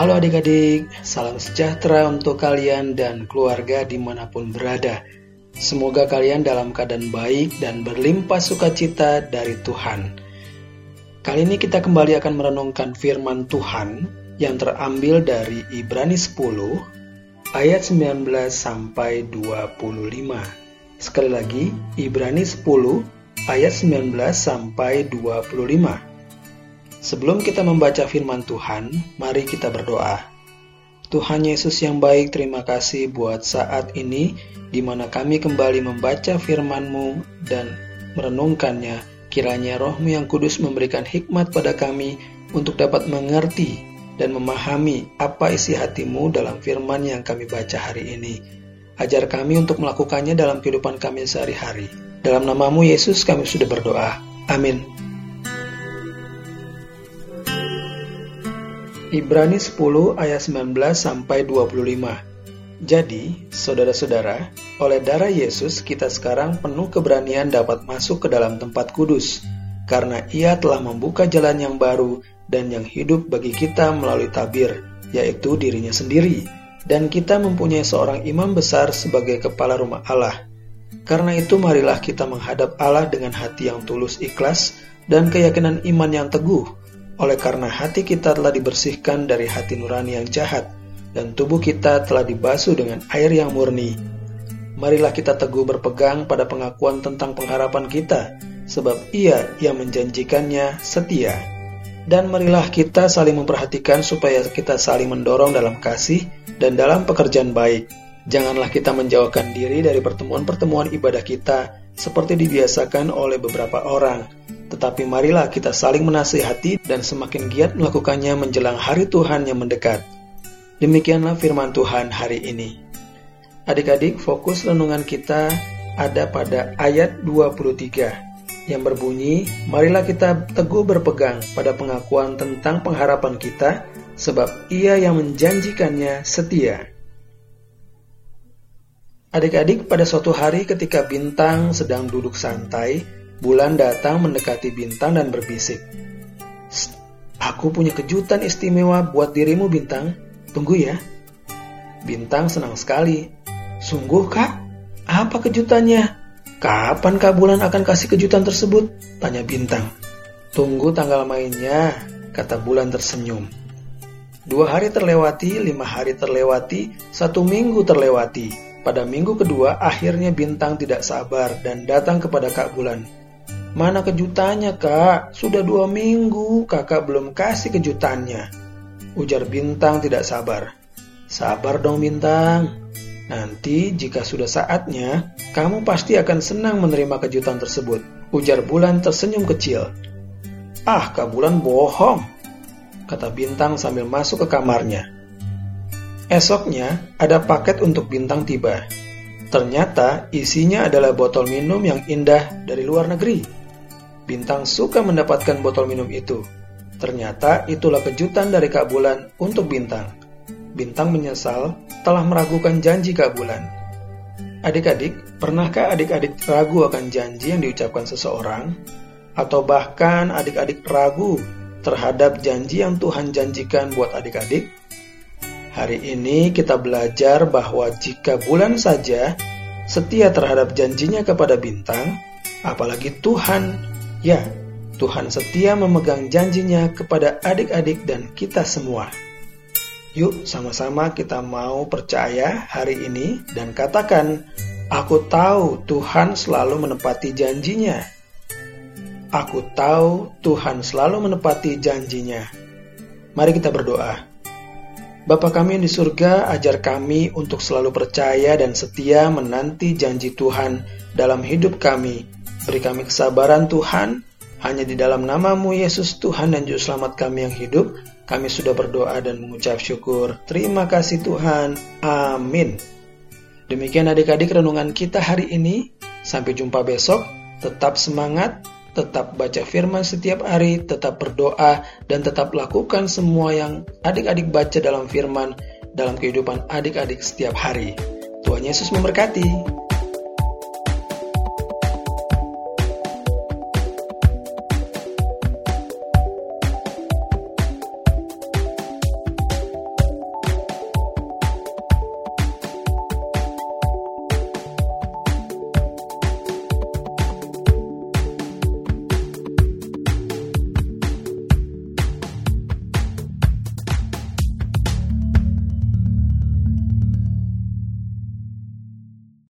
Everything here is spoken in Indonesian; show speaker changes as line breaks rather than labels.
Halo adik-adik, salam sejahtera untuk kalian dan keluarga di mana pun berada. Semoga kalian dalam keadaan baik dan berlimpah sukacita dari Tuhan. Kali ini kita kembali akan merenungkan firman Tuhan yang terambil dari Ibrani 10 ayat 19 sampai 25. Sekali lagi, Ibrani 10 ayat 19 sampai 25. Sebelum kita membaca firman Tuhan, mari kita berdoa. Tuhan Yesus yang baik, terima kasih buat saat ini di mana kami kembali membaca firman-Mu dan merenungkannya. Kiranya rohmu yang kudus memberikan hikmat pada kami untuk dapat mengerti dan memahami apa isi hatimu dalam firman yang kami baca hari ini. Ajar kami untuk melakukannya dalam kehidupan kami sehari-hari. Dalam namamu Yesus kami sudah berdoa. Amin. Ibrani 10 ayat 19 sampai 25. Jadi, saudara-saudara, oleh darah Yesus kita sekarang penuh keberanian dapat masuk ke dalam tempat kudus, karena ia telah membuka jalan yang baru dan yang hidup bagi kita melalui tabir, yaitu dirinya sendiri. Dan kita mempunyai seorang imam besar sebagai kepala rumah Allah. Karena itu marilah kita menghadap Allah dengan hati yang tulus ikhlas dan keyakinan iman yang teguh, oleh karena hati kita telah dibersihkan dari hati nurani yang jahat, dan tubuh kita telah dibasuh dengan air yang murni. Marilah kita teguh berpegang pada pengakuan tentang pengharapan kita, sebab Ia yang menjanjikannya setia. Dan marilah kita saling memperhatikan supaya kita saling mendorong dalam kasih dan dalam pekerjaan baik. Janganlah kita menjauhkan diri dari pertemuan-pertemuan ibadah kita seperti dibiasakan oleh beberapa orang, tetapi marilah kita saling menasihati dan semakin giat melakukannya menjelang hari Tuhan yang mendekat. Demikianlah firman Tuhan hari ini. Adik-adik, fokus renungan kita ada pada ayat 23 yang berbunyi, Marilah kita teguh berpegang pada pengakuan tentang pengharapan kita, sebab ia yang menjanjikannya setia. Adik-adik, pada suatu hari ketika bintang sedang duduk santai, Bulan datang mendekati bintang dan berbisik. Aku punya kejutan istimewa buat dirimu, Bintang. Tunggu ya. Bintang senang sekali. Sungguh, Kak? Apa kejutannya? Kapan Kak Bulan akan kasih kejutan tersebut? Tanya Bintang. Tunggu tanggal mainnya, kata Bulan tersenyum. Dua hari terlewati, lima hari terlewati, satu minggu terlewati. Pada minggu kedua, akhirnya Bintang tidak sabar dan datang kepada Kak Bulan. Mana kejutannya kak? Sudah dua minggu kakak belum kasih kejutannya. Ujar Bintang tidak sabar. Sabar dong Bintang. Nanti jika sudah saatnya, kamu pasti akan senang menerima kejutan tersebut. Ujar Bulan tersenyum kecil. Ah, Kak Bulan bohong, kata Bintang sambil masuk ke kamarnya. Esoknya, ada paket untuk Bintang tiba. Ternyata isinya adalah botol minum yang indah dari luar negeri. Bintang suka mendapatkan botol minum itu. Ternyata itulah kejutan dari Kak Bulan untuk Bintang. Bintang menyesal telah meragukan janji Kak Bulan. Adik-adik, pernahkah adik-adik ragu akan janji yang diucapkan seseorang? Atau bahkan adik-adik ragu terhadap janji yang Tuhan janjikan buat adik-adik? Hari ini kita belajar bahwa jika bulan saja setia terhadap janjinya kepada bintang, apalagi Tuhan Ya, Tuhan setia memegang janjinya kepada adik-adik dan kita semua. Yuk sama-sama kita mau percaya hari ini dan katakan, Aku tahu Tuhan selalu menepati janjinya. Aku tahu Tuhan selalu menepati janjinya. Mari kita berdoa. Bapa kami yang di surga, ajar kami untuk selalu percaya dan setia menanti janji Tuhan dalam hidup kami Beri kami kesabaran Tuhan, hanya di dalam namamu Yesus Tuhan dan Juru Selamat kami yang hidup, kami sudah berdoa dan mengucap syukur. Terima kasih Tuhan. Amin. Demikian adik-adik renungan kita hari ini. Sampai jumpa besok. Tetap semangat, tetap baca firman setiap hari, tetap berdoa, dan tetap lakukan semua yang adik-adik baca dalam firman dalam kehidupan adik-adik setiap hari. Tuhan Yesus memberkati.